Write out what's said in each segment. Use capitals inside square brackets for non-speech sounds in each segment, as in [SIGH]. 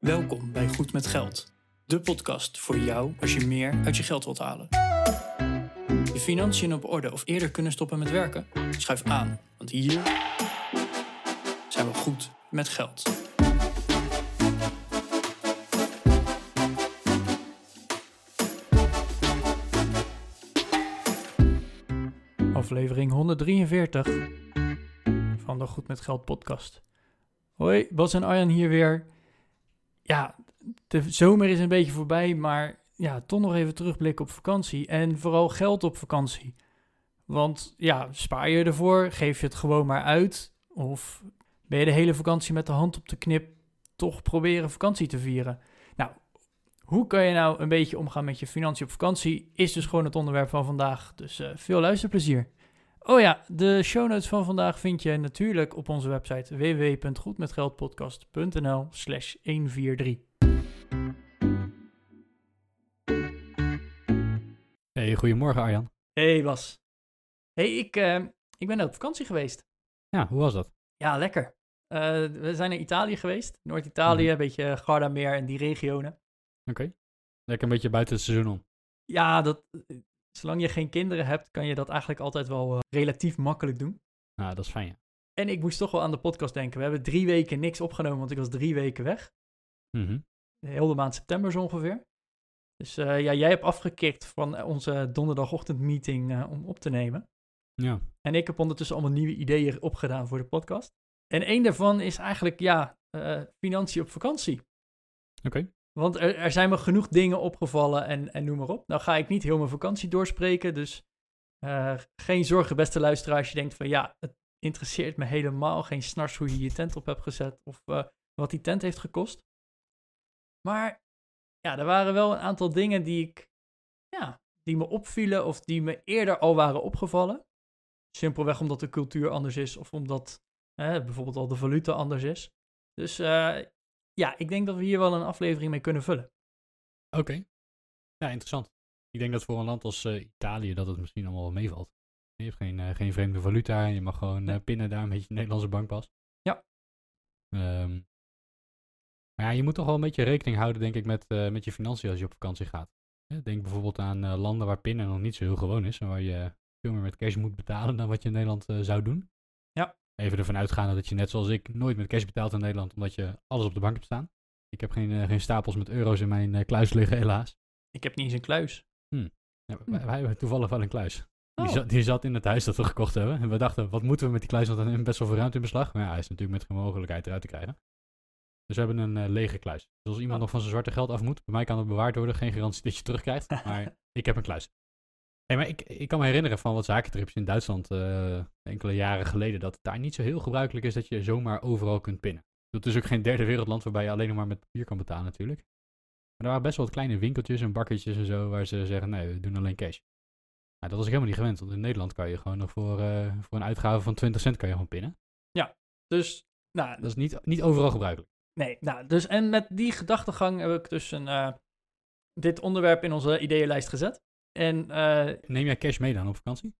Welkom bij Goed met Geld, de podcast voor jou als je meer uit je geld wilt halen. Je financiën op orde of eerder kunnen stoppen met werken? Schuif aan, want hier zijn we goed met geld. Aflevering 143 van de Goed met Geld podcast. Hoi, Bas en Arjan hier weer. Ja, de zomer is een beetje voorbij, maar ja, toch nog even terugblikken op vakantie. En vooral geld op vakantie. Want ja, spaar je ervoor, geef je het gewoon maar uit. Of ben je de hele vakantie met de hand op de knip toch proberen vakantie te vieren? Nou, hoe kan je nou een beetje omgaan met je financiën op vakantie? Is dus gewoon het onderwerp van vandaag. Dus eh, veel luisterplezier. Oh ja, de show notes van vandaag vind je natuurlijk op onze website www.goedmetgeldpodcast.nl slash 143. Hey, goedemorgen Arjan. Hey Bas. Hey, ik, eh, ik ben op vakantie geweest. Ja, hoe was dat? Ja, lekker. Eh, we zijn naar Italië geweest. Noord-Italië, Mhm. een beetje Gardameer en die regionen. Oké. Lekker een beetje buiten het seizoen om. Ja, dat, zolang je geen kinderen hebt, kan je dat eigenlijk altijd wel eh, relatief makkelijk doen. Nou, dat is fijn, ja. En ik moest toch wel aan de podcast denken. We hebben drie weken niks opgenomen, want ik was drie weken weg. Mhm. De hele maand september zo ongeveer. Dus eh, ja, jij hebt afgekikt van onze donderdagochtendmeeting eh om op te nemen. Ja. En ik heb ondertussen allemaal nieuwe ideeën opgedaan voor de podcast. En één daarvan is eigenlijk, ja, eh, financiën op vakantie. Oké. Want er, er zijn me genoeg dingen opgevallen en, en noem maar op. Nou ga ik niet heel mijn vakantie doorspreken, dus eh, geen zorgen, beste luisteraar, als je denkt van ja, het interesseert me helemaal geen snars hoe je je tent op hebt gezet of eh, wat die tent heeft gekost. Maar ja, er waren wel een aantal dingen die ik, ja, die me opvielen of die me eerder al waren opgevallen. Simpelweg omdat de cultuur anders is of omdat eh, bijvoorbeeld al de valuta anders is. Dus eh, ja, ik denk dat we hier wel een aflevering mee kunnen vullen. Oké. Ja, interessant. Ik denk dat voor een land als eh, Italië dat het misschien allemaal wel meevalt. Je hebt geen, eh, geen vreemde valuta en je mag gewoon eh, pinnen daar met je Nederlandse bankpas. Ja. Ehm, maar ja, je moet toch wel een beetje rekening houden, denk ik, met, met je financiën als je op vakantie gaat. Denk bijvoorbeeld aan landen waar pinnen nog niet zo heel gewoon is en waar je veel meer met cash moet betalen dan wat je in Nederland zou doen. Even ervan uitgaande dat je net zoals ik nooit met cash betaalt in Nederland, omdat je alles op de bank hebt staan. Ik heb geen, eh, geen stapels met euro's in mijn eh, kluis liggen, helaas. Ik heb niet eens een kluis. Ja, wij, wij hebben toevallig wel een kluis. Die, Oh. zat, die zat in het huis dat we gekocht hebben. En we dachten, wat moeten we met die kluis? Want dan neemt best wel veel ruimte in beslag. Maar ja, hij is natuurlijk met geen mogelijkheid eruit te krijgen. Dus we hebben een eh, lege kluis. Dus als iemand Oh. nog van zijn zwarte geld af moet, bij mij kan het bewaard worden. Geen garantie dat je terugkrijgt. [LAUGHS] Maar ik heb een kluis. Hey, maar ik, ik kan me herinneren van wat zakentrips in Duitsland eh, enkele jaren geleden. Dat het daar niet zo heel gebruikelijk is dat je zomaar overal kunt pinnen. Het is ook geen derde wereldland waarbij je alleen nog maar met papier kan betalen natuurlijk. Maar er waren best wel wat kleine winkeltjes en bakkertjes en zo waar ze zeggen, nee, we doen alleen cash. Nou, dat was ik helemaal niet gewend, want in Nederland kan je gewoon nog voor, eh, voor een uitgave van 20 cent kan je gewoon pinnen. Dus, nou, Dat is niet, niet overal gebruikelijk. nee. Nou, dus, en met die gedachtegang heb ik dus een, eh, dit onderwerp in onze ideeënlijst gezet. En eh, Neem jij cash mee dan op vakantie?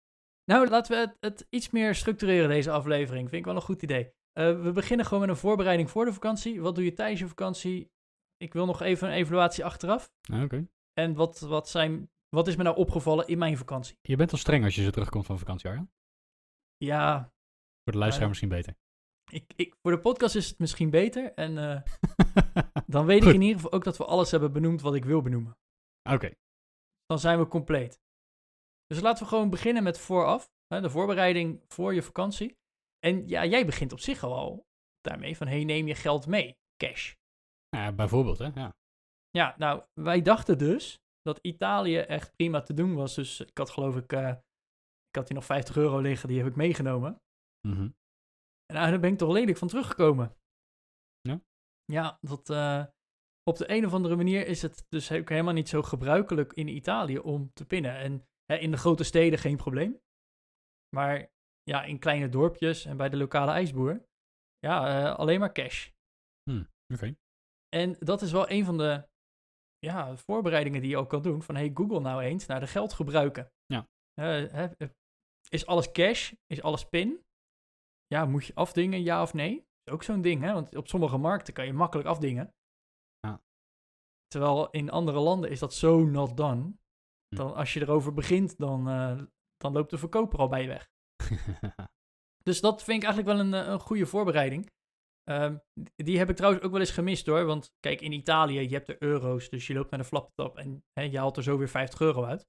nou, laten we het, het iets meer structureren, deze aflevering. Vind ik wel een goed idee. Eh, we beginnen gewoon met een voorbereiding voor de vakantie. Wat doe je tijdens je vakantie? Ik wil nog even een evaluatie achteraf. Nou, oké. En wat, wat, zijn, wat is me nou opgevallen in mijn vakantie? Je bent al streng als je zo terugkomt van vakantie, Arjan. Ja, Voor de luisteraar misschien beter. ik, ik, voor de podcast is het misschien beter. En eh, [LAUGHS] dan weet ik in ieder geval ook dat we alles hebben benoemd wat ik wil benoemen. Oké, Dan zijn we compleet. Dus laten we gewoon beginnen met vooraf. Hè, de voorbereiding voor je vakantie. En ja, jij begint op zich al daarmee van, hey, neem je geld mee, cash. ja, bijvoorbeeld, hè. Ja. Ja, nou, wij dachten dus dat Italië echt prima te doen was. Dus ik had geloof ik, eh, ik had hier nog 50 euro liggen, die heb ik meegenomen. Mhm. En nou, daar ben ik toch lelijk van teruggekomen. Ja? Ja, dat, eh, op de een of andere manier is het dus ook helemaal niet zo gebruikelijk in Italië om te pinnen. En hè, in de grote steden geen probleem. Maar ja, in kleine dorpjes en bij de lokale ijsboer, ja, eh, alleen maar cash. Oké. En dat is wel een van de ja, voorbereidingen die je ook kan doen. Van hey, Google nou eens naar de geld gebruiken. Ja. Eh, hè, eh, is alles cash? Is alles pin? Ja, moet je afdingen, ja of nee? ook zo'n ding, hè? Want op sommige markten kan je makkelijk afdingen. Terwijl in andere landen is dat zo not done. Hm. Dan als je erover begint, dan, eh, dan loopt de verkoper al bij je weg. [LAUGHS] Dus dat vind ik eigenlijk wel een, eh, een goede voorbereiding. Ehm, die heb ik trouwens ook wel eens gemist hoor. Want kijk, in Italië, je hebt de euro's. Dus je loopt naar de flaptop en hè, je haalt er zo weer 50 euro uit.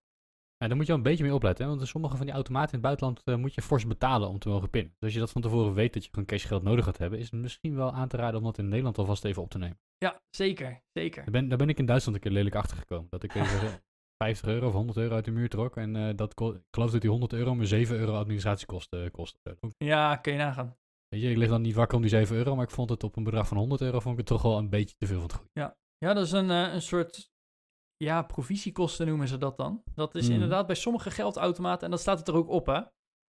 Ja, daar moet je wel een beetje mee opletten. Hè? Want sommige van die automaten in het buitenland eh, moet je fors betalen om te mogen pinnen. Dus als je dat van tevoren weet dat je gewoon cashgeld nodig gaat hebben, is het misschien wel aan te raden om dat in Nederland alvast even op te nemen. Ja, zeker. Zeker. Daar ben, daar ben ik in Duitsland een keer lelijk achter gekomen. Dat ik [LAUGHS] even 50 euro of 100 euro uit de muur trok. En eh, dat ik geloof dat die 100 euro me 7 euro administratiekosten kost. of zo. Ja, kun je nagaan. Weet je, ik lig dan niet wakker om die 7 euro, maar ik vond het op een bedrag van 100 euro vond ik het toch wel een beetje te veel van het goede. Ja, dat is een, eh, een soort. Ja, provisiekosten noemen ze dat dan. Dat is Mhm. inderdaad bij sommige geldautomaten. En dat staat het er ook op, hè?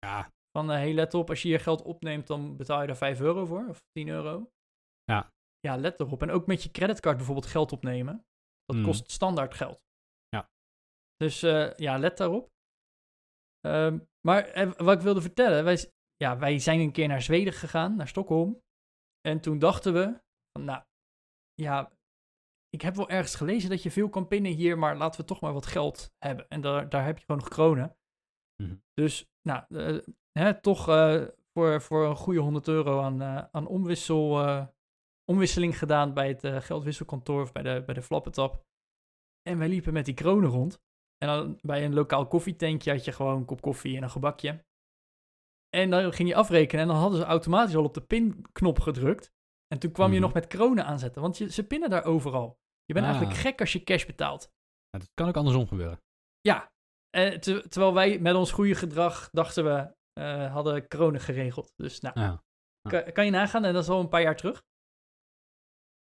Ja, Van, hé, hey, let op, als je je geld opneemt, dan betaal je daar 5 euro voor. Of 10 euro. Ja. Ja, let erop. En ook met je creditcard bijvoorbeeld geld opnemen. Dat Mhm. kost standaard geld. Ja. Dus eh, ja, let daarop. Ehm, maar eh, wat ik wilde vertellen, wij, ja, wij zijn een keer naar Zweden gegaan, naar Stockholm. En toen dachten we, van, nou, ja, ik heb wel ergens gelezen dat je veel kan pinnen hier, maar laten we toch maar wat geld hebben. En daar, daar heb je gewoon nog kronen. Mhm. Dus, nou, eh, hè, toch eh, voor, voor een goede 100 euro aan, eh, aan omwissel, omwisseling gedaan bij het geldwisselkantoor of bij de, bij de flappetap. En wij liepen met die kronen rond. En dan bij een lokaal koffietentje had je gewoon een kop koffie en een gebakje. En dan ging je afrekenen en dan hadden ze automatisch al op de pinknop gedrukt. En toen kwam je Mhm. nog met kronen aanzetten, want je, ze pinnen daar overal. Je bent Ah. eigenlijk gek als je cash betaalt. Ja, dat kan ook andersom gebeuren. Ja, eh, te- terwijl wij met ons goede gedrag dachten we, eh, hadden kronen geregeld. Dus nou, Ja. kan, kan je nagaan en dat is al een paar jaar terug.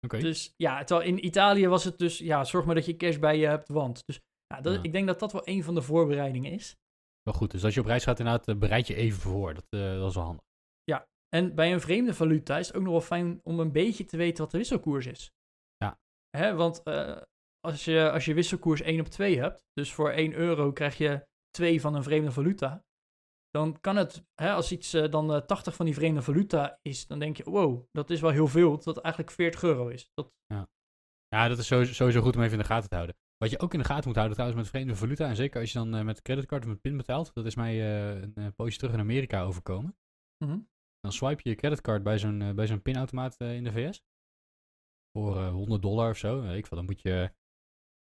Oké. Dus ja, terwijl in Italië was het dus, ja, zorg maar dat je cash bij je hebt, want. Dus ja, dat, Ja. ik denk dat dat wel een van de voorbereidingen is. Wel goed, dus als je op reis gaat inderdaad, eh, bereid je even voor. Dat, eh, dat is wel handig. En bij een vreemde valuta is het ook nog wel fijn om een beetje te weten wat de wisselkoers is. Ja. Hè, want eh, als, je, als je wisselkoers 1 op 2 hebt, dus voor 1 euro krijg je 2 van een vreemde valuta, dan kan het, hè, als iets eh, dan eh, 80 van die vreemde valuta is, dan denk je, wow, dat is wel heel veel, dat het eigenlijk 40 euro is. Dat, Ja, dat is sowieso, sowieso goed om even in de gaten te houden. Wat je ook in de gaten moet houden trouwens met vreemde valuta, en zeker als je dan eh, met creditcard of met PIN betaalt, dat is mij eh, een eh, poosje terug in Amerika overkomen. Mhm. Dan swipe je je creditcard bij zo'n eh, bij zo'n pinautomaat eh, in de VS. Voor eh, 100 dollar of zo. Ik veel. Dan moet je,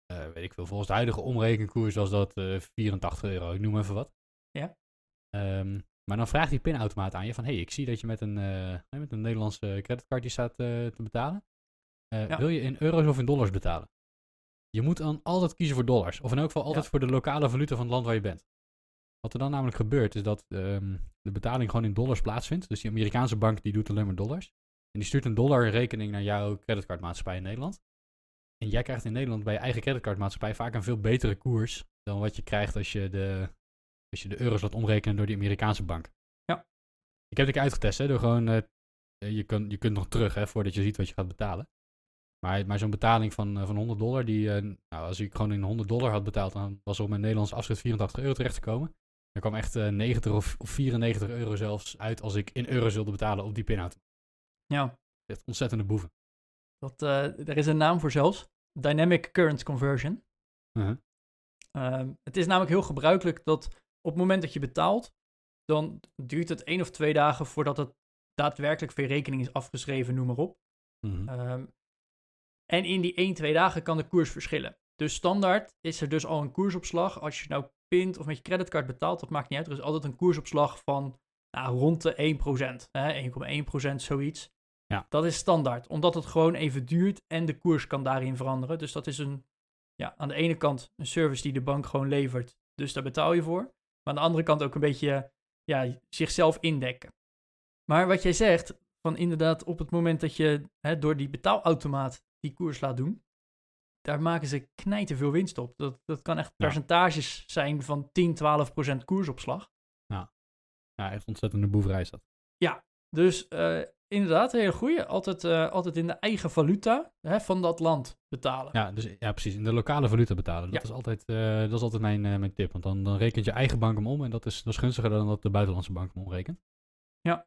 eh, weet ik veel, volgens de huidige omrekenkoers was dat eh 84 euro. Ik noem even wat. Ja. Ehm, maar dan vraagt die pinautomaat aan je van, hey, ik zie dat je met een, eh, met een Nederlandse creditcard die staat eh, te betalen. Eh, Ja. Wil je in euro's of in dollars betalen? Je moet dan altijd kiezen voor dollars. Of in elk geval altijd Ja. voor de lokale valuta van het land waar je bent. Wat er dan namelijk gebeurt, is dat ehm, de betaling gewoon in dollars plaatsvindt. Dus die Amerikaanse bank die doet alleen maar dollars. En die stuurt een dollarrekening naar jouw creditcardmaatschappij in Nederland. En jij krijgt in Nederland bij je eigen creditcardmaatschappij vaak een veel betere koers dan wat je krijgt als je de, als je de euro's laat omrekenen door die Amerikaanse bank. Ja. Ik heb het een keer uitgetest, hè, door gewoon, eh, je, kunt, je kunt nog terug, hè, voordat je ziet wat je gaat betalen. Maar, maar zo'n betaling van, eh, van 100 dollar, die, eh, nou, als ik gewoon in 100 dollar had betaald, dan was er op mijn Nederlandse afschrift 84 euro terecht gekomen. Er kwam echt eh, 90 of, of 94 euro zelfs uit als ik in euro's wilde betalen op die pinautomaat. Ja, Echt ontzettende boeven. dat, eh, er is een naam voor zelfs. Dynamic Current Conversion. Uh-huh. Ehm, het is namelijk heel gebruikelijk dat op het moment dat je betaalt, dan duurt het één of twee dagen voordat het daadwerkelijk weer rekening is afgeschreven, noem maar op. Mhm. Ehm, en in die 1, 2 dagen kan de koers verschillen. Dus standaard is er dus al een koersopslag. Als je nou pint of met je creditcard betaalt, dat maakt niet uit. Er is altijd een koersopslag van nou, rond de 1%. Hè, 1,1% zoiets. Ja. Dat is standaard, omdat het gewoon even duurt en de koers kan daarin veranderen. Dus dat is een, ja, aan de ene kant een service die de bank gewoon levert. Dus daar betaal je voor. Maar aan de andere kant ook een beetje ja, zichzelf indekken. Maar wat jij zegt, van inderdaad op het moment dat je hè, door die betaalautomaat die koers laat doen, daar maken ze knijten veel winst op. Dat, dat kan echt Ja. percentages zijn van 10, 12 procent koersopslag. Ja, echt ontzettende boeverij is dat. Dus eh, inderdaad, een hele goeie. Altijd, eh, altijd in de eigen valuta hè, van dat land betalen. Ja, dus, ja, precies. In de lokale valuta betalen. Dat Ja. is altijd, eh, dat is altijd mijn, mijn tip. Want dan, dan rekent je eigen bank hem om. En dat is, dat is gunstiger dan dat de buitenlandse bank hem omrekent. Ja.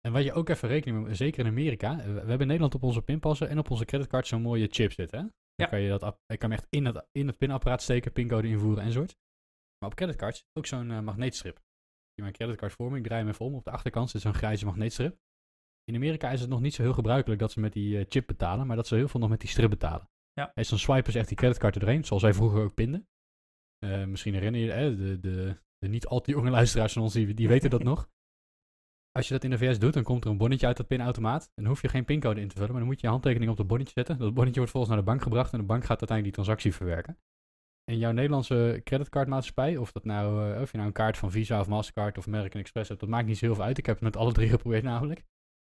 En wat je ook even rekening mee, zeker in Amerika. eh, We hebben in Nederland op onze pinpassen en op onze creditcard zo'n mooie chip zitten. Hè? Dan Ja. kan je dat je kan hem echt in het, in het pinapparaat steken, pincode invoeren enzovoort. Maar op creditcards ook zo'n eh, magneetstrip. Ik mijn creditcard voor me, ik draai hem even om. Op de achterkant zit zo'n grijze magneetstrip. In Amerika is het nog niet zo heel gebruikelijk dat ze met die eh, chip betalen, maar dat ze heel veel nog met die strip betalen. Ja. En dan swipen ze echt die creditcard er doorheen, zoals wij vroeger ook pinden. Misschien herinner je je, eh, de, de, de niet al te jonge luisteraars van ons, die, die weten dat [LAUGHS] nog. Als je dat in de VS doet, dan komt er een bonnetje uit dat pinautomaat. En dan hoef je geen pincode in te vullen, maar dan moet je je handtekening op dat bonnetje zetten. Dat bonnetje wordt volgens naar de bank gebracht en de bank gaat uiteindelijk die transactie verwerken. En jouw Nederlandse creditcardmaatschappij, of, dat nou, eh, of je nou een kaart van Visa of Mastercard of American Express hebt, dat maakt niet zo heel veel uit. Ik heb het met alle drie [LAUGHS] geprobeerd namelijk.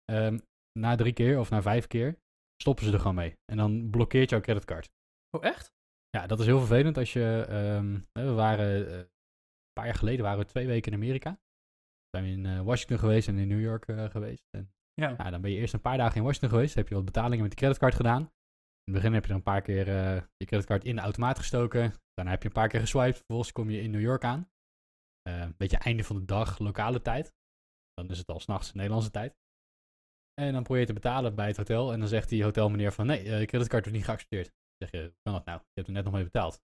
Ehm, na drie keer of na vijf keer stoppen ze er gewoon mee. En dan blokkeert jouw creditcard. Oh, echt? Ja, dat is heel vervelend als je... ehm, we waren... eh, een paar jaar geleden waren we twee weken in Amerika. Zijn we in eh, Washington geweest en in New York eh, geweest. En Ja. dan ben je eerst een paar dagen in Washington geweest. Heb je wat betalingen met de creditcard gedaan. In het begin heb je dan een paar keer eh, je creditcard in de automaat gestoken. Daarna heb je een paar keer geswiped. Vervolgens kom je in New York aan. Een beetje einde van de dag, lokale tijd. Dan is het al s'nachts Nederlandse tijd. En dan probeer je te betalen bij het hotel. En dan zegt die hotelmeneer van... Nee, je creditcard wordt niet geaccepteerd. Dan zeg je, hoe kan dat nou? Je hebt er net nog mee betaald.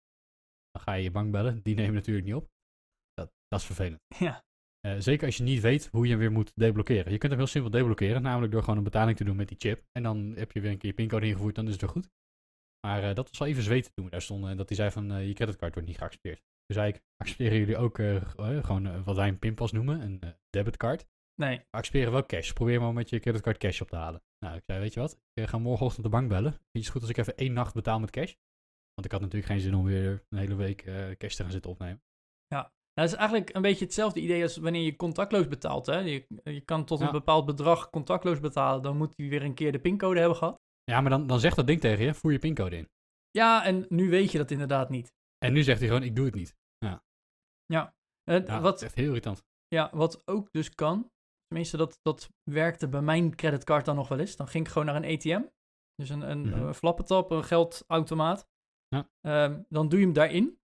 Dan ga je je bank bellen. Die nemen natuurlijk niet op. Dat, dat is vervelend. Ja. Eh, zeker als je niet weet hoe je hem weer moet deblokkeren. Je kunt hem heel simpel deblokkeren, namelijk door gewoon een betaling te doen met die chip. En dan heb je weer een keer je pincode ingevoerd, dan is het weer goed. Maar eh, dat was wel even zweten toen we daar stonden. En dat hij zei van, eh, je creditcard wordt niet geaccepteerd. Toen zei ik, accepteren jullie ook gewoon wat wij een pinpas noemen, een debitcard? Nee. We accepteren wel cash. Probeer maar met je creditcard cash op te halen. Nou, ik zei, weet je wat? Ik ga morgenochtend de bank bellen. Vind je het goed als ik even één nacht betaal met cash? Want ik had natuurlijk geen zin om weer een hele week cash te gaan zitten opnemen. Nou, dat is eigenlijk een beetje hetzelfde idee als wanneer je contactloos betaalt. Hè? Je, je kan tot een Ja. bepaald bedrag contactloos betalen. Dan moet hij weer een keer de pincode hebben gehad. Ja, maar dan, dan zegt dat ding tegen je, voer je pincode in. Ja, en nu weet je dat inderdaad niet. En nu zegt hij gewoon, ik doe het niet. Ja, dat is wat, echt heel irritant. ja, wat ook dus kan, tenminste dat, dat werkte bij mijn creditcard dan nog wel eens. Dan ging ik gewoon naar een ATM. Dus een, een flappentap, een geldautomaat. Ja. Ehm, dan doe je hem daarin.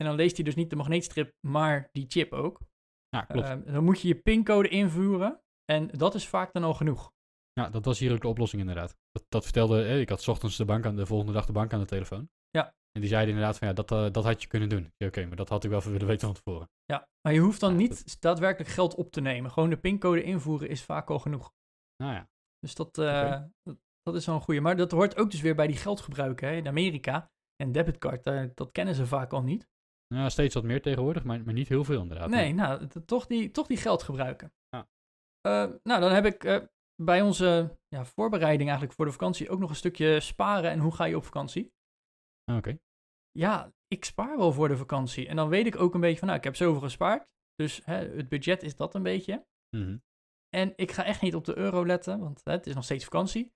En dan leest hij dus niet de magneetstrip, maar die chip ook. Ja, klopt. Ehm, dan moet je je pincode invoeren. En dat is vaak dan al genoeg. ja, dat was hier ook de oplossing inderdaad. Dat, dat vertelde, eh, ik had ochtends de bank aan de volgende dag de bank aan de telefoon. Ja. En die zeiden inderdaad van, ja, dat, eh, dat had je kunnen doen. Oké, maar dat had ik wel even willen weten van tevoren. Ja, maar je hoeft dan Ja, niet daadwerkelijk geld op te nemen. Gewoon de pincode invoeren is vaak al genoeg. Nou ja, Dus dat, eh, dat, dat is wel een goede. Maar dat hoort ook dus weer bij die geldgebruiken hè, in Amerika. En debitcard, dat kennen ze vaak al niet. Ja, steeds wat meer tegenwoordig, maar, maar niet heel veel inderdaad. Nee, nou, toch die, toch die geld gebruiken. Ja. Eh, nou, dan heb ik eh, bij onze ja, voorbereiding eigenlijk voor de vakantie ook nog een stukje sparen en hoe ga je op vakantie. Ah, Oké. Ja, ik spaar wel voor de vakantie. En dan weet ik ook een beetje van, nou, ik heb zoveel gespaard. Dus hè, het budget is dat een beetje. Mhm. En ik ga echt niet op de euro letten, want hè, het is nog steeds vakantie.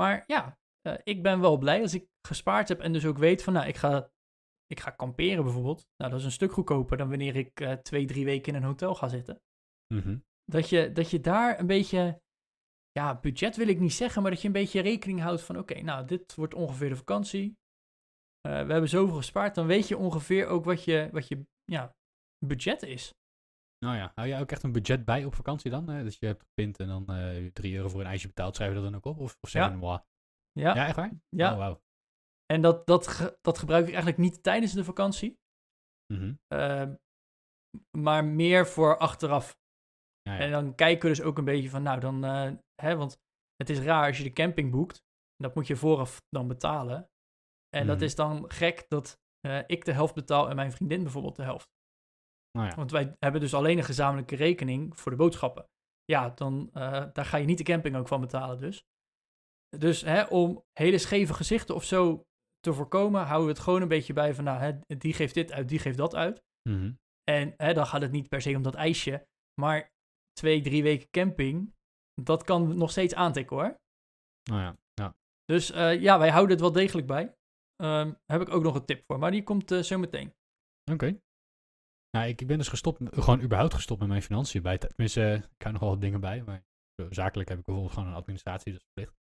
Maar ja, eh, ik ben wel blij als ik gespaard heb en dus ook weet van, nou, ik ga, ik ga kamperen bijvoorbeeld. Nou, dat is een stuk goedkoper dan wanneer ik eh, twee, drie weken in een hotel ga zitten. Mhm. Dat je, dat je daar een beetje, ja, budget wil ik niet zeggen, maar dat je een beetje rekening houdt van, oké, nou, dit wordt ongeveer de vakantie. Eh, we hebben zoveel gespaard, dan weet je ongeveer ook wat je, wat je ja, budget is. Nou ja, hou jij ook echt een budget bij op vakantie dan? Eh, dus je hebt gepint en dan eh 3 euro voor een ijsje betaald. Schrijf je dat dan ook op? Of, of zeg je Ja. Ja, Ja, echt waar? ja. Oh, wauw. En dat, dat, dat gebruik ik eigenlijk niet tijdens de vakantie, Mhm. Ehm, maar meer voor achteraf. Ja, ja. En dan kijken we dus ook een beetje van, nou dan, eh, hè, want het is raar als je de camping boekt, dat moet je vooraf dan betalen. En dat Mhm. is dan gek dat eh, ik de helft betaal en mijn vriendin bijvoorbeeld de helft. Nou ja. Want wij hebben dus alleen een gezamenlijke rekening voor de boodschappen. Ja, dan eh, daar ga je niet de camping ook van betalen dus. Dus hè, om hele scheve gezichten of zo te voorkomen, houden we het gewoon een beetje bij van, nou, hè, die geeft dit uit, die geeft dat uit. Mhm. En hè, dan gaat het niet per se om dat ijsje, maar twee, drie weken camping, dat kan nog steeds aantikken hoor. Nou ja. ja. Dus eh, ja, wij houden het wel degelijk bij. Ehm, heb ik ook nog een tip voor, maar die komt eh, zo meteen. Oké. Nou, ik ben dus gestopt, gewoon überhaupt gestopt met mijn financiën bij. te- Tenminste, eh, ik hou nog wel wat dingen bij, maar zakelijk heb ik bijvoorbeeld gewoon een administratie, dat is verplicht.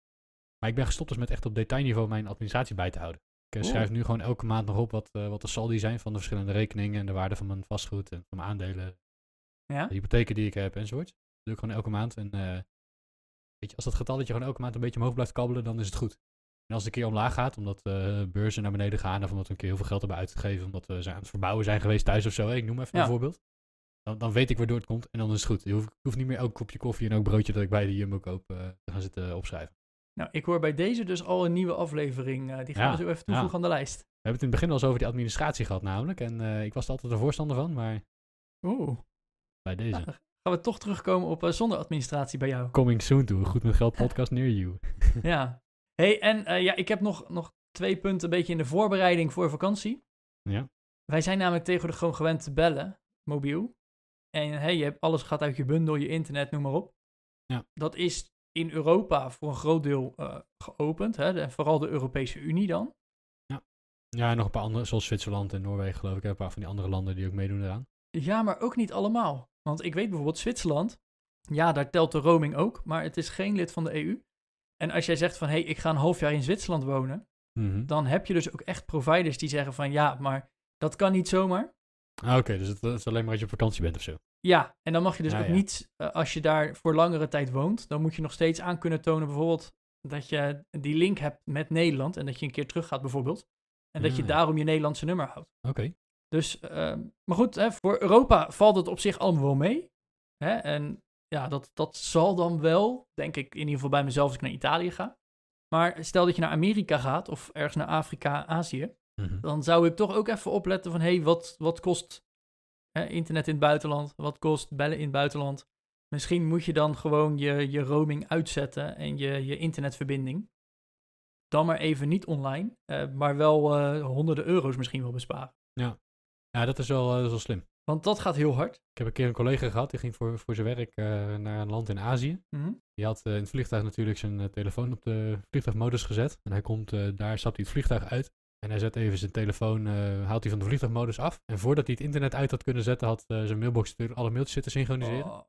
Maar ik ben gestopt dus met echt op detailniveau mijn administratie bij te houden. Ik eh, Oeh. schrijf nu gewoon elke maand nog op wat, eh, wat de saldi zijn van de verschillende rekeningen en de waarde van mijn vastgoed en van mijn aandelen, Ja? de hypotheken die ik heb enzovoort. Dat doe ik gewoon elke maand. En eh, weet je, als dat getalletje gewoon elke maand een beetje omhoog blijft kabbelen, dan is het goed. En als het een keer omlaag gaat, omdat eh, beurzen naar beneden gaan of omdat we een keer heel veel geld hebben uitgegeven, omdat we zijn aan het verbouwen zijn geweest thuis of zo, ik noem even Ja. een voorbeeld. Dan, dan weet ik waardoor het komt en dan is het goed. Je hoeft, ik hoef niet meer elk kopje koffie en ook broodje dat ik bij de Jumbo koop te gaan zitten opschrijven. Nou, ik hoor bij deze dus al een nieuwe aflevering. eh, die gaan Ja, we zo even toevoegen ja. aan de lijst. We hebben het in het begin al eens over die administratie gehad namelijk. En eh, ik was er altijd een voorstander van, maar Oeh. bij deze. Nou, gaan we toch terugkomen op eh, zonder administratie bij jou. Coming soon to, goed met geld [LAUGHS] podcast near you. ja. hey, en ja, ik heb nog, nog twee punten een beetje in de voorbereiding voor vakantie. Ja. Wij zijn namelijk tegenwoordig gewoon gewend te bellen, mobiel. En hey, je hebt alles gaat uit je bundel, je internet, noem maar op. Ja. Dat is in Europa voor een groot deel eh, geopend. Hè? vooral de Europese Unie dan. Ja, en nog een paar andere, zoals Zwitserland en Noorwegen geloof ik. En een paar van die andere landen die ook meedoen eraan. Ja, maar ook niet allemaal. Want ik weet bijvoorbeeld Zwitserland. Ja, daar telt de roaming ook, maar het is geen lid van de EU. En als jij zegt van, hé, hey, ik ga een half jaar in Zwitserland wonen, Mhm. dan heb je dus ook echt providers die zeggen van, ja, maar dat kan niet zomaar. Ah, Oké, dus het is alleen maar als je op vakantie bent of zo. Ja, en dan mag je dus ook ja. niet, eh, als je daar voor langere tijd woont, dan moet je nog steeds aan kunnen tonen bijvoorbeeld dat je die link hebt met Nederland en dat je een keer teruggaat bijvoorbeeld. En dat je Ah, daarom je Nederlandse nummer houdt. Oké. Dus, ehm, maar goed, hè, voor Europa valt het op zich allemaal wel mee. Hè? En ja, dat, dat zal dan wel, denk ik, in ieder geval bij mezelf als ik naar Italië ga. Maar stel dat je naar Amerika gaat of ergens naar Afrika, Azië, Mhm. dan zou ik toch ook even opletten van, hé, hey, wat, wat kost internet in het buitenland? Wat kost bellen in het buitenland? Misschien moet je dan gewoon je, je roaming uitzetten en je, je internetverbinding. Dan maar even niet online, eh, maar wel eh, honderden euro's misschien wel besparen. Ja, dat is, wel, eh, dat is wel slim. Want dat gaat heel hard. Ik heb een keer een collega gehad, die ging voor, voor zijn werk eh, naar een land in Azië. Mhm. Die had eh, in het vliegtuig natuurlijk zijn eh, telefoon op de vliegtuigmodus gezet. En hij komt, eh, daar stapt hij het vliegtuig uit. En hij zet even zijn telefoon, eh, haalt hij van de vliegtuigmodus af. En voordat hij het internet uit had kunnen zetten, had eh, zijn mailbox natuurlijk alle mailtjes zitten synchroniseren. Oh,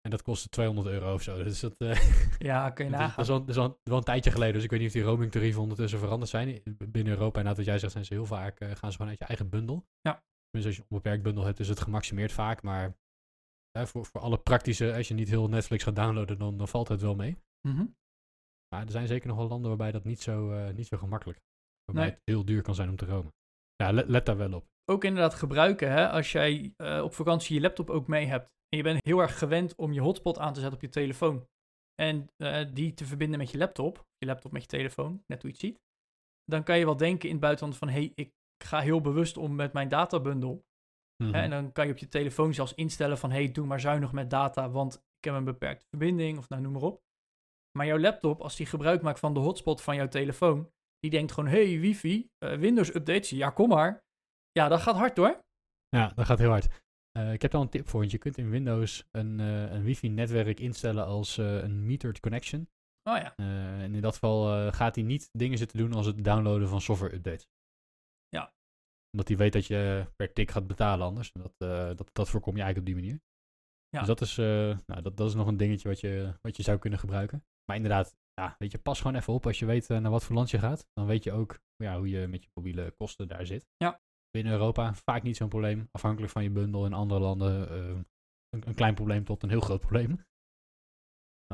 En dat kostte 200 euro of zo. [LAUGHS] Dus dat, eh, ja, kun je dat, nagaan. is [LAUGHS] wel, dat is wel- wel een tijdje geleden. Dus ik weet niet of die roamingtarieven ondertussen veranderd zijn. Binnen Europa, en wat jij zegt, zijn ze heel vaak, gaan ze gewoon uit je eigen bundel. Ja. Dus als je een onbeperkt bundel hebt, is het gemaximeerd vaak. Maar voor, voor alle praktische, als je niet heel Netflix gaat downloaden, dan, dan valt het wel mee. Mhm. Maar er zijn zeker nog wel landen waarbij dat niet zo, eh, niet zo gemakkelijk Waarbij Nee. het heel duur kan zijn om te roamen. Ja, let, let daar wel op. Ook inderdaad gebruiken, hè, als jij eh, op vakantie je laptop ook mee hebt. En je bent heel erg gewend om je hotspot aan te zetten op je telefoon. En eh, die te verbinden met je laptop, je laptop met je telefoon, net hoe je het ziet. Dan kan je wel denken in het buitenland van, hé, hey, ik ga heel bewust om met mijn databundel. Mhm. Hè, en dan kan je op je telefoon zelfs instellen van, hé, hey, doe maar zuinig met data, want ik heb een beperkte verbinding, of nou, noem maar op. Maar jouw laptop, als die gebruik maakt van de hotspot van jouw telefoon, die denkt gewoon, hey, wifi, eh, Windows updates, ja, kom maar. Ja, dat gaat hard hoor. Ja, dat gaat heel hard. Eh, ik heb daar een tip voor, want je kunt in Windows een, eh, een wifi-netwerk instellen als een metered connection. Oh ja, en in dat geval gaat hij niet dingen zitten doen als het downloaden van software-updates. Ja. Omdat hij weet dat je per tik gaat betalen anders. En dat, dat, dat voorkom je eigenlijk op die manier. Ja. Dus dat is, nou, dat, dat is nog een dingetje wat je, wat je zou kunnen gebruiken. Maar inderdaad, ja, weet je, pas gewoon even op als je weet eh, naar wat voor land je gaat. Dan weet je ook ja, hoe je met je mobiele kosten daar zit. Ja. Binnen Europa vaak niet zo'n probleem. Afhankelijk van je bundel in andere landen eh, een, een klein probleem tot een heel groot probleem.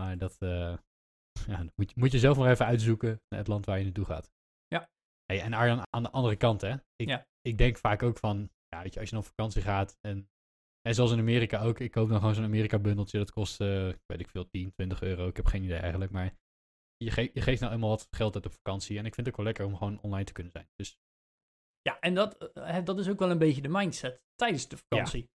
Maar dat eh, ja, moet, je- moet je zelf maar even uitzoeken naar het land waar je naartoe gaat. Ja. Hey, en Arjan, aan de andere kant, hè. Ik, Ja. ik denk vaak ook van, ja, weet je, als je dan op vakantie gaat en, en zoals in Amerika ook, ik koop dan gewoon zo'n Amerika-bundeltje, dat kost, eh, weet ik veel, 10, 20 euro, ik heb geen idee eigenlijk, maar je, ge- je geeft nou eenmaal wat geld uit op vakantie en ik vind het ook wel lekker om gewoon online te kunnen zijn. Dus ja en dat, eh, dat is ook wel een beetje de mindset tijdens de vakantie.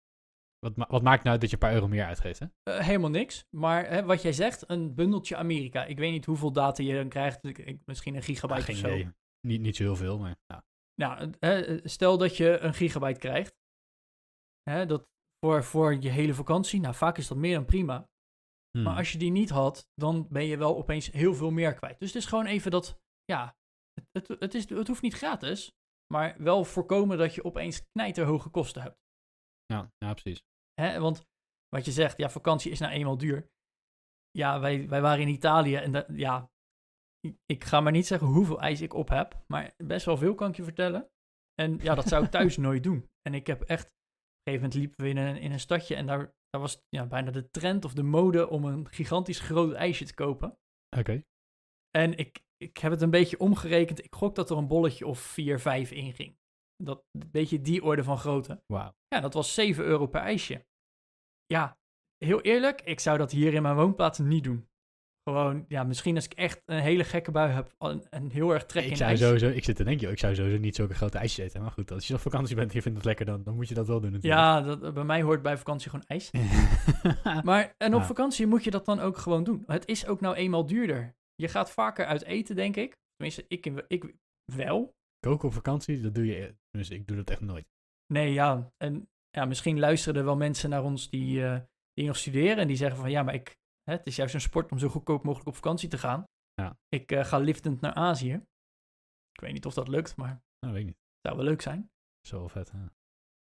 wat, ma- wat maakt nou uit dat je een paar euro meer uitgeeft, hè? Eh, helemaal niks. Maar hè, wat jij zegt, een bundeltje Amerika. Ik weet niet hoeveel data je dan krijgt. Ik- ik- misschien een gigabyte Ah, geen of zo. idee. Niet, niet zo heel veel, maar ja. Nou, stel dat je een gigabyte krijgt. Hè, dat voor, voor je hele vakantie. Nou, vaak is dat meer dan prima. Hmm. Maar als je die niet had, dan ben je wel opeens heel veel meer kwijt. Dus het is gewoon even dat, ja, het, het, is, het hoeft niet gratis. Maar wel voorkomen dat je opeens knijterhoge kosten hebt. ja, ja, precies. Hè? Want wat je zegt, ja, vakantie is nou eenmaal duur. Ja, wij, wij waren in Italië en dat, ja, ik- ik ga maar niet zeggen hoeveel ijs ik op heb, maar best wel veel kan ik je vertellen. En ja, dat zou ik [LAUGHS] thuis nooit doen. En ik heb echt, op een gegeven moment liepen we in een, in een stadje en daar, daar was ja, bijna de trend of de mode om een gigantisch groot ijsje te kopen. Oké. En ik, ik heb het een beetje omgerekend. Ik gok dat er een bolletje of 4, 5 in ging. Dat, een beetje die orde van grootte. Wauw. Ja, dat was 7 euro per ijsje. Ja, heel eerlijk, ik zou dat hier in mijn woonplaats niet doen. Gewoon, ja, misschien als ik echt een hele gekke bui heb en, heel erg trek Ik in zou ijs. sowieso, ik zit te denken, joh, ik zou sowieso niet zulke grote ijsjes eten. Maar goed, als je op vakantie bent en je vindt het lekker, dan, dan moet je dat wel doen natuurlijk. Ja, dat, bij mij hoort bij vakantie gewoon ijs. [LAUGHS] Maar, en op Ja. vakantie moet je dat dan ook gewoon doen. Het is ook nou eenmaal duurder. Je gaat vaker uit eten, denk ik. Tenminste, ik, ik wel. Koken op vakantie, dat doe je, dus ik doe dat echt nooit. Nee, ja. En ja, misschien luisteren er wel mensen naar ons die, eh, die nog studeren. En die zeggen van, ja, maar ik, hè, het is juist een sport om zo goedkoop mogelijk op vakantie te gaan. Ja. Ik eh, ga liftend naar Azië. Ik weet niet of dat lukt, maar het Nou, weet ik niet. zou wel leuk zijn. Zo vet. hè.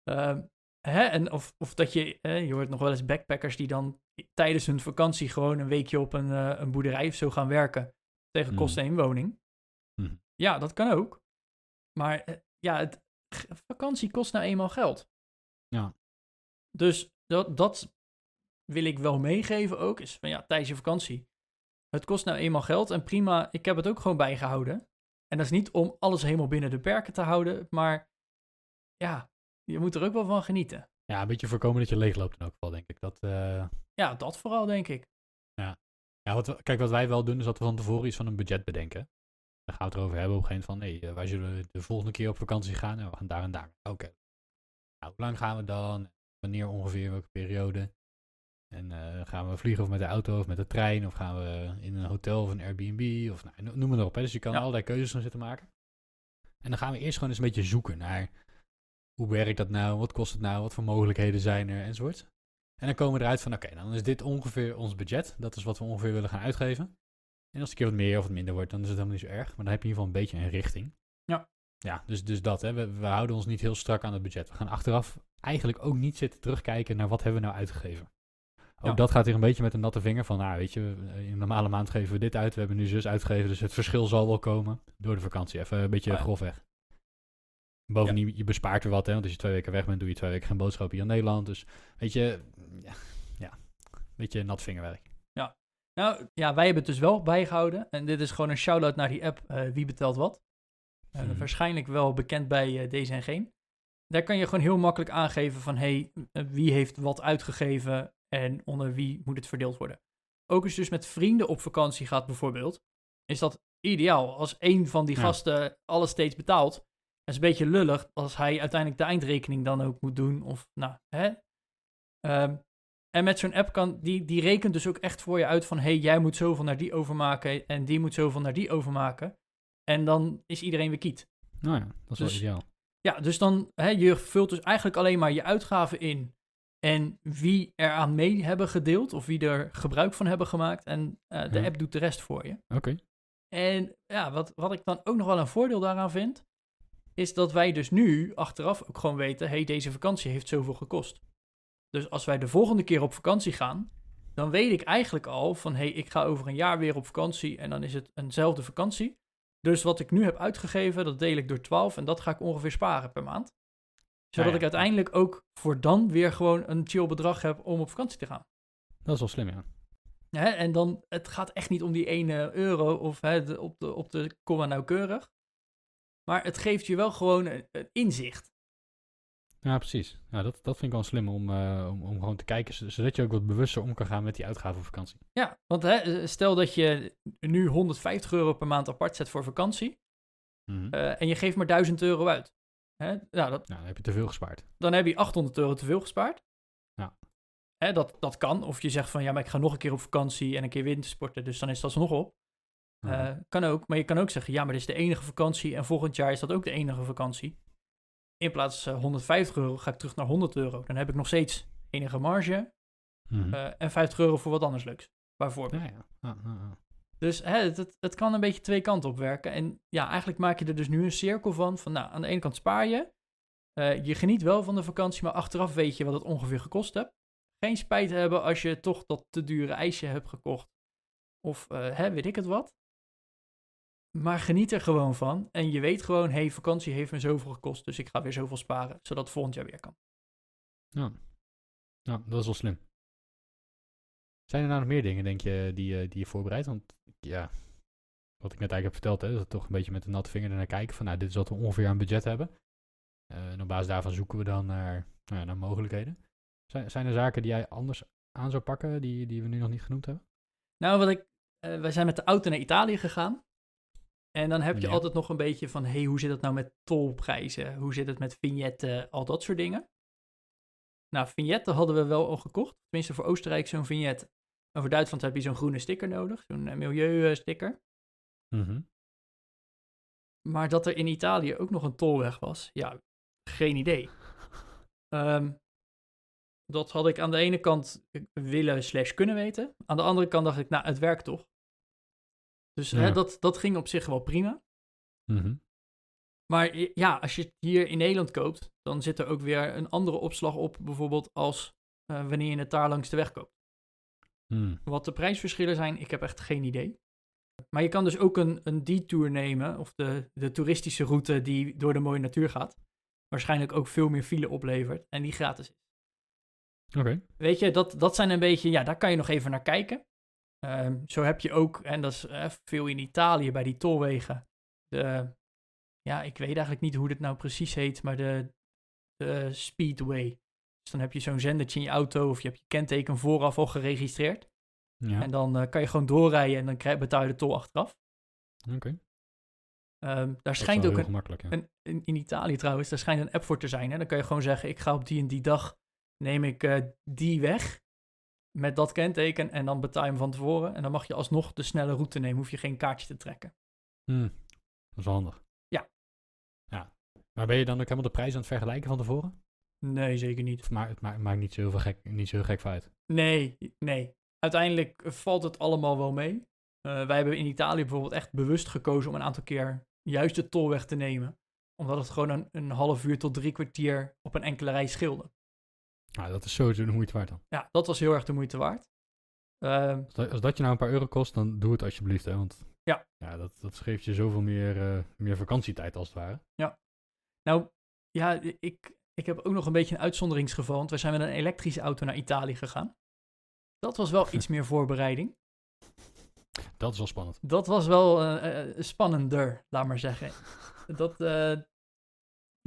Ehm, hè, en of, of dat je, je hoort nog wel eens backpackers die dan tijdens hun vakantie gewoon een weekje op een, eh, een boerderij of zo gaan werken tegen Mhm. kosten inwoning. Mhm. Ja, dat kan ook. Maar eh, ja, het, vakantie kost nou eenmaal geld. Ja. Dus dat, dat wil ik wel meegeven ook, is van ja, tijdens je vakantie. Het kost nou eenmaal geld en prima, ik heb het ook gewoon bijgehouden. En dat is niet om alles helemaal binnen de perken te houden, maar ja, je moet er ook wel van genieten. Ja, een beetje voorkomen dat je leegloopt in elk geval, denk ik. Dat, eh, Ja, dat vooral, denk ik. ja, wat, we- kijk, wat wij wel doen, is dat we van tevoren iets van een budget bedenken. Dan gaan we het erover hebben op een gegeven moment van, nee, wij zullen de volgende keer op vakantie gaan en we gaan daar en daar. Oké. Nou, hoe lang gaan we dan? Wanneer ongeveer, welke periode? En eh, gaan we vliegen of met de auto of met de trein? Of gaan we in een hotel of een Airbnb? Of nou, no- noem maar op. Hè. Dus je kan Ja. allerlei keuzes gaan zitten maken. En dan gaan we eerst gewoon eens een beetje zoeken naar hoe werkt dat nou? Wat kost het nou? Wat voor mogelijkheden zijn er? Enzovoort. En dan komen we eruit van, oké, dan is dit ongeveer ons budget. Dat is wat we ongeveer willen gaan uitgeven. En als het een keer wat meer of wat minder wordt, dan is het helemaal niet zo erg. Maar dan heb je in ieder geval een beetje een richting. Ja. Ja, dus, dus dat. Hè. We, we houden ons niet heel strak aan het budget. We gaan achteraf eigenlijk ook niet zitten terugkijken naar wat hebben we nou uitgegeven. Ook Ja. dat gaat hier een beetje met een natte vinger van, nou weet je, in een normale maand geven we dit uit. We hebben nu zus uitgegeven, dus het verschil zal wel komen door de vakantie. Even een beetje Ja. grofweg. Bovendien, je bespaart er wat, hè. Want als je twee weken weg bent, doe je twee weken geen boodschap hier in Nederland. Dus, weet je, ja, ja een beetje nat vingerwerk. Nou, ja, wij hebben het dus wel bijgehouden. En dit is gewoon een shout-out naar die app eh, Wie Betelt Wat. Eh, Mhm. Waarschijnlijk wel bekend bij eh, deze en geen. Daar kan je gewoon heel makkelijk aangeven van... hey, eh, wie heeft wat uitgegeven en onder wie moet het verdeeld worden. Ook als je dus met vrienden op vakantie gaat bijvoorbeeld... is dat ideaal. Als één van die Ja. gasten alles steeds betaalt... Het is een beetje lullig als hij uiteindelijk de eindrekening dan ook moet doen. Of nou, hè. Ehm, en met zo'n app kan, die, die rekent dus ook echt voor je uit van, hey, jij moet zoveel naar die overmaken en die moet zoveel naar die overmaken. En dan is iedereen weer kiet. Nou ja, dat is Dus- wel ideaal. Ja, dus dan, hè, je vult dus eigenlijk alleen maar je uitgaven in en wie er aan mee hebben gedeeld of wie er gebruik van hebben gemaakt. En eh, de Ja. app doet de rest voor je. Oké. En ja, wat, wat ik dan ook nog wel een voordeel daaraan vind, is dat wij dus nu achteraf ook gewoon weten, hey, deze vakantie heeft zoveel gekost. Dus als wij de volgende keer op vakantie gaan, dan weet ik eigenlijk al van, hey, ik ga over een jaar weer op vakantie en dan is het eenzelfde vakantie. Dus wat ik nu heb uitgegeven, dat deel ik door 12 en dat ga ik ongeveer sparen per maand. Zodat ja. ik uiteindelijk ook voor dan weer gewoon een chill bedrag heb om op vakantie te gaan. Dat is wel slim, ja. Hè, en dan, het gaat echt niet om die ene euro of hè, de, op, de, op de komma nauwkeurig. Maar het geeft je wel gewoon een, een inzicht. Ja, precies. Ja, dat, dat vind ik wel slim om, eh, om, om gewoon te kijken, zodat je ook wat bewuster om kan gaan met die uitgaven op vakantie. Ja, want hè, stel dat je nu 150 euro per maand apart zet voor vakantie. Mhm. eh, en je geeft maar 1000 euro uit. Hè, nou, dat, nou, dan heb je te veel gespaard. dan heb je 800 euro te veel gespaard. Ja. Hè, dat, dat kan. Of je zegt van ja, maar ik ga nog een keer op vakantie en een keer wintersporten. Dus dan is dat nog op. Eh, kan ook, maar je kan ook zeggen, ja, maar dit is de enige vakantie en volgend jaar is dat ook de enige vakantie. In plaats van 150 euro ga ik terug naar 100 euro. Dan heb ik nog steeds enige marge Mhm. eh, en 50 euro voor wat anders leuks, bijvoorbeeld. ja, ja. Ja. Dus hè, het, het, kan een beetje twee kanten op werken. En ja, eigenlijk maak je er dus nu een cirkel van, van nou, aan de ene kant spaar je. Eh, je geniet wel van de vakantie, maar achteraf weet je wat het ongeveer gekost hebt. Geen spijt hebben als je toch dat te dure ijsje hebt gekocht. Of eh, hè, weet ik het wat. Maar geniet er gewoon van. En je weet gewoon, hé, hey, vakantie heeft me zoveel gekost. Dus ik ga weer zoveel sparen, zodat het volgend jaar weer kan. Ja. ja, dat is wel slim. Zijn er nou nog meer dingen, denk je, die, je- die je voorbereidt? Want ja, wat ik net eigenlijk heb verteld, hè, dat we toch een beetje met de natte vinger ernaar kijken. Van nou, dit is wat we ongeveer aan budget hebben. Eh, en op basis daarvan zoeken we dan naar, nou ja, naar mogelijkheden. Zijn, zijn er zaken die jij anders aan zou pakken, die, die we nu nog niet genoemd hebben? Nou, wat ik, eh, wij zijn met de auto naar Italië gegaan. En dan heb je Ja. altijd nog een beetje van, hey, hoe zit het nou met tolprijzen? Hoe zit het met vignetten? Al dat soort dingen. Nou, vignetten hadden we wel al gekocht. Tenminste voor Oostenrijk zo'n vignet. Maar voor Duitsland heb je zo'n groene sticker nodig. Zo'n uh, milieusticker. Mhm. Maar dat er in Italië ook nog een tolweg was, ja, geen idee. [LAUGHS] Ehm, dat had ik aan de ene kant willen slash kunnen weten. Aan de andere kant dacht ik, nou, het werkt toch. Dus hè, dat, dat ging op zich wel prima. Mhm. Maar ja, als je het hier in Nederland koopt, dan zit er ook weer een andere opslag op, bijvoorbeeld als eh, wanneer je het daar langs de weg koopt. Hmm. Wat de prijsverschillen zijn, ik heb echt geen idee. Maar je kan dus ook een, een detour nemen, of de, de toeristische route die door de mooie natuur gaat. Waarschijnlijk ook veel meer file oplevert en die gratis is. Oké. Weet je, dat, dat zijn een beetje, ja, daar kan je nog even naar kijken. Ehm, zo heb je ook, en dat is eh, veel in Italië bij die tolwegen, de, ja, ik weet eigenlijk niet hoe dit nou precies heet, maar de, de speedway. Dus dan heb je zo'n zendertje in je auto of je hebt je kenteken vooraf al geregistreerd. Ja. En dan eh, kan je gewoon doorrijden en dan krijg, betaal je de tol achteraf. Oké. Ehm, daar schijnt ook een, ja. een, in, in Italië trouwens, daar schijnt een app voor te zijn. Hè? Dan kan je gewoon zeggen, ik ga op die en die dag, neem ik eh, die weg met dat kenteken en dan betaal je hem van tevoren. En dan mag je alsnog de snelle route nemen, hoef je geen kaartje te trekken. Hmm. Dat is wel handig. Ja. Ja. Maar ben je dan ook helemaal de prijs aan het vergelijken van tevoren? Nee, zeker niet. Maakt, het maakt, maakt niet zo heel gek, niet zo heel gek van uit? Nee, nee. Uiteindelijk valt het allemaal wel mee. Eh, wij hebben in Italië bijvoorbeeld echt bewust gekozen om een aantal keer juist de tolweg te nemen. Omdat het gewoon een, een half uur tot drie kwartier op een enkele rij scheelde. Nou, dat is sowieso de moeite waard dan. Ja, dat was heel erg de moeite waard. Ehm, Als dat, je nou een paar euro kost, dan doe het alsjeblieft, hè. Want Ja. ja dat, dat geeft je zoveel meer, eh, meer vakantietijd als het ware. Nou, ja, ik, ik heb ook nog een beetje een uitzonderingsgeval. Want we zijn met een elektrische auto naar Italië gegaan. Dat was wel [LAUGHS] iets meer voorbereiding. Dat is wel spannend. Dat was wel eh, eh, spannender, laat maar zeggen. [LAUGHS] Dat, eh,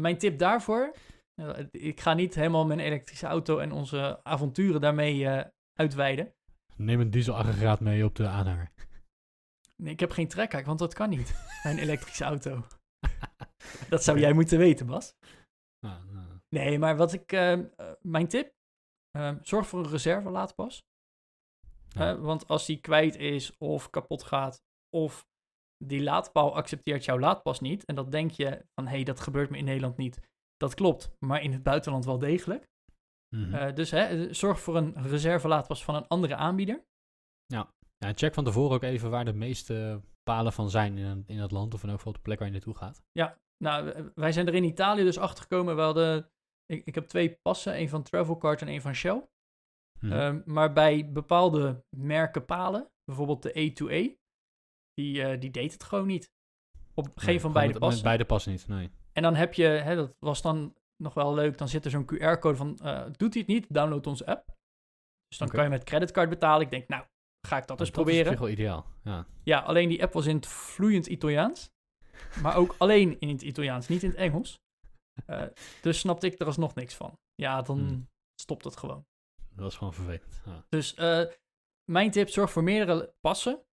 mijn tip daarvoor. ik ga niet helemaal mijn elektrische auto en onze avonturen daarmee uitweiden. Neem een dieselaggregaat mee op de aanhanger. Nee, ik heb geen trekhaak, want dat kan niet. [LAUGHS] Mijn elektrische auto. Dat zou jij moeten weten, Bas. Nou, nou, Nee, maar wat ik. eh, eh, mijn tip. eh, zorg voor een reserve laadpas. Ja. Eh, want als die kwijt is of kapot gaat. of die laadpaal accepteert jouw laadpas niet. en dat denk je van hé, hey, dat gebeurt me in Nederland niet. Dat klopt, maar in het buitenland wel degelijk. mhm. Eh, dus hè, zorg voor een reserve laadpas van een andere aanbieder. ja, en check van tevoren ook even waar de meeste palen van zijn in, in het land. Of in elk geval de plek waar je naartoe gaat. Nou, eh, wij zijn er in Italië dus achter gekomen. We hadden. Ik, ik heb twee passen, een van Travelcard en een van Shell. Mhm. Ehm, maar bij bepaalde merken palen, bijvoorbeeld de A2A, die, eh, die deed het gewoon niet. Op geen Nee, van beide met- passen. Met beide passen niet, nee. En dan heb je, hè, dat was dan nog wel leuk, dan zit er zo'n QR-code van, eh, doet hij het niet, download onze app. Dus dan kan je met creditcard betalen. Ik denk, nou, ga ik dat eens Dat is proberen. wel ideaal, ja. Ja, alleen die app was in het vloeiend Italiaans. Maar ook alleen in het Italiaans, niet in het Engels. Eh, dus snapte ik er alsnog niks van. Ja, dan Hmm. stopt het gewoon. Dat is gewoon vervelend. Ja. Dus eh, mijn tip, zorg voor meerdere passen.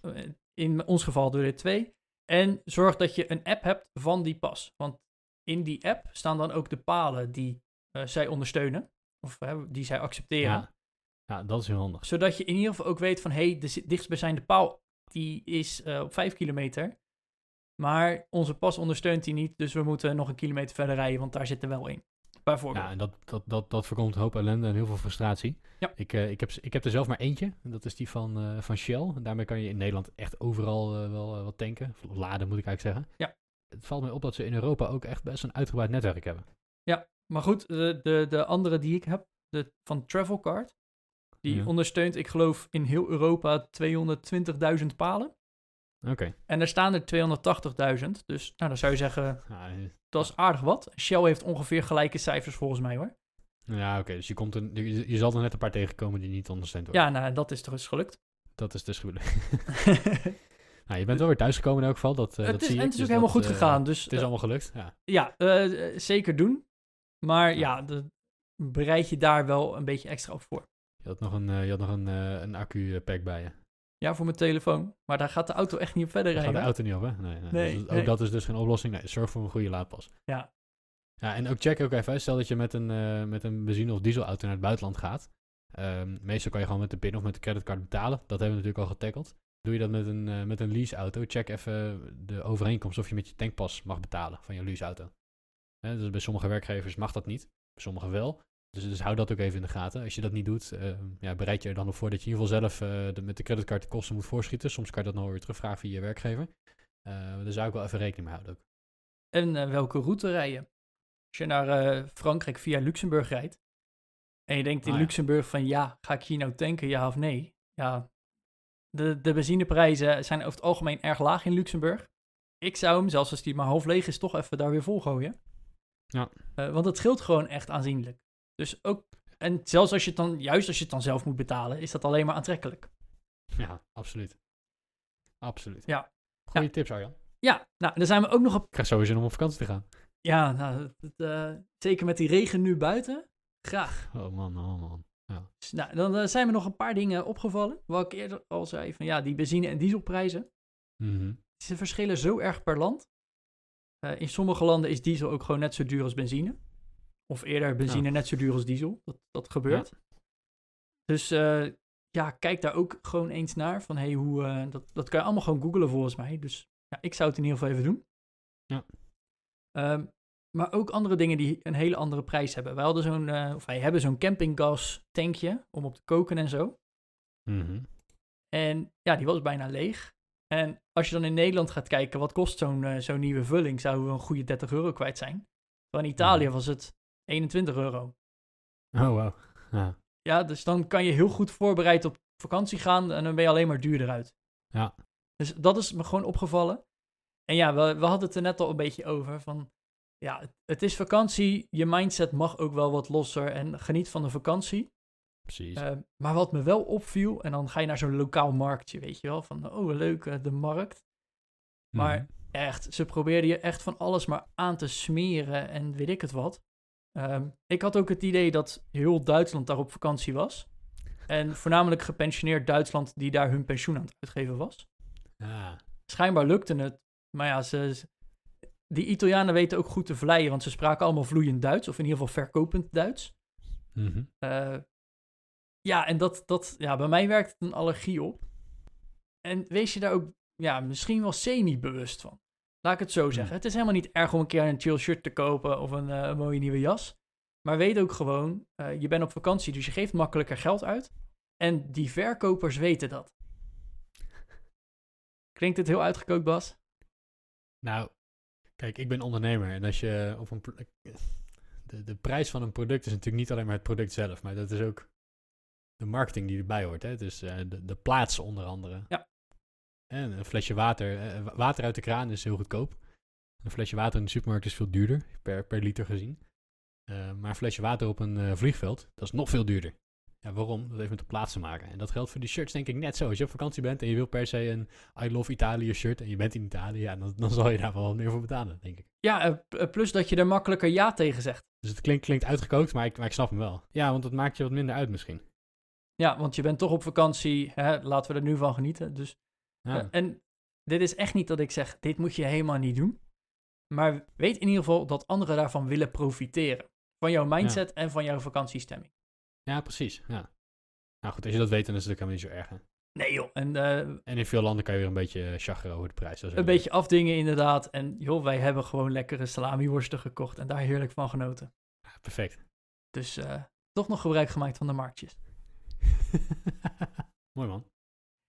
Eh, in ons geval door de twee. En zorg dat je een app hebt van die pas. Want in die app staan dan ook de palen die zij ondersteunen. Of die zij accepteren. Ja. ja, dat is heel handig. Zodat je in ieder geval ook weet van... hé, hey, de zi- dichtstbijzijnde paal die is op 5 kilometer. Maar onze pas ondersteunt die niet. Dus we moeten nog een kilometer verder rijden. Want daar zit er wel in. Bijvoorbeeld. Ja, en dat, dat, dat, dat voorkomt een hoop ellende en heel veel frustratie. Ja. Ik, eh, ik, heb, ik heb er zelf maar eentje. En dat is die van, eh, van Shell. En daarmee kan je in Nederland echt overal eh, wel wat tanken. Of laden moet ik eigenlijk zeggen. Ja. Het valt mij op dat ze in Europa ook echt best een uitgebreid netwerk hebben. Maar goed, de, de, de andere die ik heb, de, van Travelcard, die Ja. ondersteunt, ik geloof, in heel Europa 220.000 palen. Oké. En er staan er 280.000. Dus nou, dan zou je zeggen, [LAUGHS] Ja, eh, dat is aardig wat. Shell heeft ongeveer gelijke cijfers volgens mij hoor. ja oké. Dus je, komt een, je, je zal er net een paar tegenkomen die niet ondersteund worden. Ja, nou, dat is toch eens gelukt. Dat is dus goed. [LAUGHS] Nou, je bent wel weer thuisgekomen in elk geval. Dat, eh, het dat is, zie en ik. het is ook Dus helemaal dat, goed eh, gegaan. Dus Het is allemaal gelukt. Ja. ja, zeker doen. Maar Ja. ja, de, bereid je daar wel een beetje extra op voor. Je had nog een, je had nog een, een accu-pack bij je. Ja, voor mijn telefoon. Maar daar gaat de auto echt niet op verder Daar gaat rijden. de auto niet op, hè? Nee, nee. Nee, Dus ook nee. dat is dus geen oplossing. Nee, zorg voor een goede laadpas. Ja. Ja, en ook check ook even. Stel dat je met een, eh, met een benzine- of dieselauto naar het buitenland gaat. Ehm, meestal kan je gewoon met de PIN of met de creditcard betalen. Dat hebben we natuurlijk al getackeld. Doe je dat met een, eh, met een leaseauto, check even de overeenkomst of je met je tankpas mag betalen van je leaseauto. Hè, dus bij sommige werkgevers mag dat niet, bij sommigen wel. Dus, dus hou dat ook even in de gaten. Als je dat niet doet, eh, ja, bereid je er dan op voor dat je in ieder geval zelf eh, de, met de creditcard de kosten moet voorschieten. Soms kan je dat nog weer terugvragen via je werkgever. Eh daar zou ik wel even rekening mee houden ook. En welke route rijden? Als je naar Frankrijk via Luxemburg rijdt. En je denkt in Ah, ja. Luxemburg van ja, ga ik hier nou tanken, ja of nee? Ja, de, de benzineprijzen zijn over het algemeen erg laag in Luxemburg. Ik zou hem, zelfs als die maar half leeg is, toch even daar weer vol gooien. Ja. Want het scheelt gewoon echt aanzienlijk. Dus ook, en zelfs als je het dan, juist als je het dan zelf moet betalen, is dat alleen maar aantrekkelijk. Ja, absoluut. Absoluut. Ja. Goeie tips, Arjan. Ja, nou, dan zijn we ook nog op Ik krijg sowieso om op vakantie te gaan. Ja, nou, het, eh, zeker met die regen nu buiten. Graag. Oh man, oh man. Dus, nou, dan eh, zijn me nog een paar dingen opgevallen. Wat ik eerder al zei, van ja, die benzine- en dieselprijzen. Mhm. Ze verschillen zo erg per land. Eh, in sommige landen is diesel ook gewoon net zo duur als benzine. Of eerder benzine Ja. net zo duur als diesel. Dat, dat gebeurt. Dus eh, ja, kijk daar ook gewoon eens naar. Van hey, hoe, eh, dat, dat kan je allemaal gewoon googlen volgens mij. Dus ja, ik zou het in ieder geval even doen. Ja. Ehm, maar ook andere dingen die een hele andere prijs hebben. Wij hadden zo'n, eh, of wij hebben zo'n campinggas tankje om op te koken en zo. Mhm. En ja, die was bijna leeg. En als je dan in Nederland gaat kijken, wat kost zo'n zo'n nieuwe vulling, zouden we een goede 30 euro kwijt zijn. In Italië Mhm. was het 21 euro. Oh, wow. Ja. Ja, dus dan kan je heel goed voorbereid op vakantie gaan en dan ben je alleen maar duurder uit. Ja. Dus dat is me gewoon opgevallen. En ja, we, we hadden het er net al een beetje over van, ja, het, het is vakantie, je mindset mag ook wel wat losser en geniet van de vakantie. Precies. Eh, maar wat me wel opviel, en dan ga je naar zo'n lokaal marktje, weet je wel, van, oh leuk, eh, de markt. maar- Mhm. Echt, ze probeerden je echt van alles maar aan te smeren en weet ik het wat. Ehm, ik had ook het idee dat heel Duitsland daar op vakantie was. En voornamelijk gepensioneerd Duitsland die daar hun pensioen aan het uitgeven was. Ja. Schijnbaar lukte het, maar ja, ze, ze- die Italianen weten ook goed te vleien, want ze spraken allemaal vloeiend Duits, of in ieder geval verkopend Duits. Mhm. Eh, ja, en dat, dat, ja, bij mij werkt het een allergie op. En wees je daar ook ja, misschien wel semi-bewust van. Laat ik het zo zeggen. Hmm. Het is helemaal niet erg om een keer een chill shirt te kopen of een, eh, mooie nieuwe jas. Maar weet ook gewoon, eh, je bent op vakantie, dus je geeft makkelijker geld uit. En die verkopers weten dat. Klinkt het heel uitgekookt, Bas? Nou, kijk, ik ben ondernemer en als je op een. De, de prijs van een product is natuurlijk niet alleen maar het product zelf, maar dat is ook de marketing die erbij hoort. Hè? Dus eh, de, de plaats onder andere. Ja. En een flesje water. eh, wa- water uit de kraan is heel goedkoop. Een flesje water in de supermarkt is veel duurder, per, per liter gezien. Eh, maar een flesje water op een eh, vliegveld, dat is nog veel duurder. Ja, waarom? Dat heeft met de plaats te maken. En dat geldt voor die shirts denk ik net zo. Als je op vakantie bent en je wil per se een I Love Italië shirt en je bent in Italië, ja, dan, dan zal je daar wel wat meer voor betalen, denk ik. Ja, eh, eh, plus dat je er makkelijker ja tegen zegt. Dus het klinkt, klinkt uitgekookt, maar ik, maar ik snap hem wel. Ja, want het maakt je wat minder uit misschien. Ja, want je bent toch op vakantie. Hè? Laten we er nu van genieten. Dus Ja. Eh, en dit is echt niet dat ik zeg, dit moet je helemaal niet doen. Maar weet in ieder geval dat anderen daarvan willen profiteren. Van jouw mindset en van jouw vakantiestemming. ja, precies. Ja. Nou goed, als je dat weet, dan is het ook helemaal niet zo erg. hè. Nee joh, en eh, En in veel landen kan je weer een beetje eh, chagren over de prijs. Een beetje afdingen inderdaad. En joh, wij hebben gewoon lekkere salamiworsten gekocht en daar heerlijk van genoten. Ja, perfect. Dus toch nog gebruik gemaakt van de marktjes. [LAUGHS] Mooi man.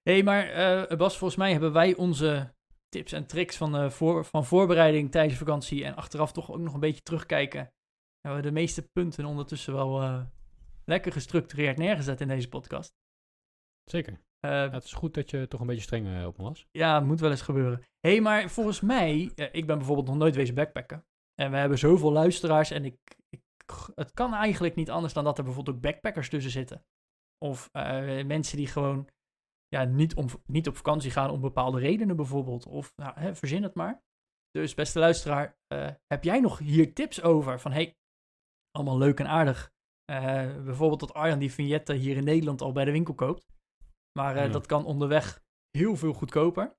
Hé, hey, maar eh, Bas, volgens mij hebben wij onze tips en tricks van, eh, voor, van voorbereiding tijdens de vakantie en achteraf toch ook nog een beetje terugkijken. Hebben we de meeste punten ondertussen wel eh, lekker gestructureerd neergezet in deze podcast. Zeker. Ja, het is goed dat je toch een beetje streng op me was. ja, moet wel eens gebeuren. Hé, hey, maar volgens mij, ik ben bijvoorbeeld nog nooit wezen backpacken. En we hebben zoveel luisteraars en ik, ik, het kan eigenlijk niet anders dan dat er bijvoorbeeld ook backpackers tussen zitten. Of mensen die gewoon ja, niet, om, niet op vakantie gaan om bepaalde redenen bijvoorbeeld. Of nou, hè, verzin het maar. Dus beste luisteraar, eh, heb jij nog hier tips over? Van hey, allemaal leuk en aardig. Eh, bijvoorbeeld dat Arjan die vignetten hier in Nederland al bij de winkel koopt. Maar eh, Ja. dat kan onderweg heel veel goedkoper.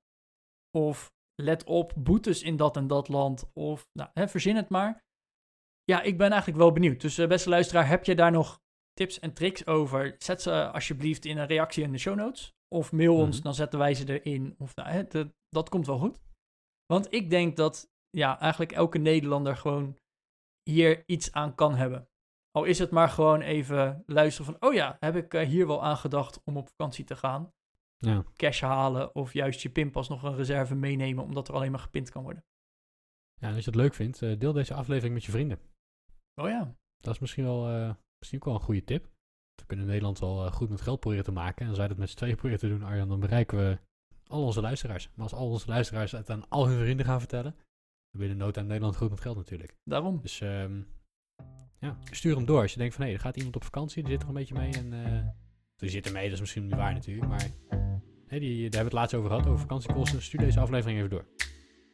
Of let op, boetes in dat en dat land. Of nou, hè, verzin het maar. Ja, ik ben eigenlijk wel benieuwd. Dus beste luisteraar, heb je daar nog tips en tricks over? Zet ze alsjeblieft in een reactie in de show notes. Of mail ons, Mhm. dan zetten wij ze erin. Of nou, hè, dat- dat komt wel goed. Want ik denk dat ja, eigenlijk elke Nederlander gewoon hier iets aan kan hebben. Al is het maar gewoon even luisteren van, oh ja, heb ik eh, hier wel aan gedacht om op vakantie te gaan. Ja. Cash halen of juist je pinpas nog een reserve meenemen, omdat er alleen maar gepind kan worden. ja, en als je het leuk vindt, eh, deel deze aflevering met je vrienden. Oh ja, Dat is misschien wel, eh, misschien ook wel een goede tip. We kunnen Nederland wel eh, goed met geld proberen te maken. En als wij dat met z'n tweeën proberen te doen, Arjan, dan bereiken we al onze luisteraars. Maar als al onze luisteraars het aan al hun vrienden gaan vertellen, dan binnen nood aan Nederland goed met geld natuurlijk. daarom. Dus ehm, ja, stuur hem door. Als je denkt van, hé, er gaat iemand op vakantie, die zit er een beetje mee. En eh die zit er mee, dat is misschien niet waar natuurlijk. Maar die, daar hebben we het laatst over gehad, over vakantiekosten. Stuur deze aflevering even door.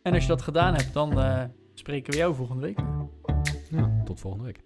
En als je dat gedaan hebt, dan eh, spreken we jou volgende week. Ja, tot volgende week.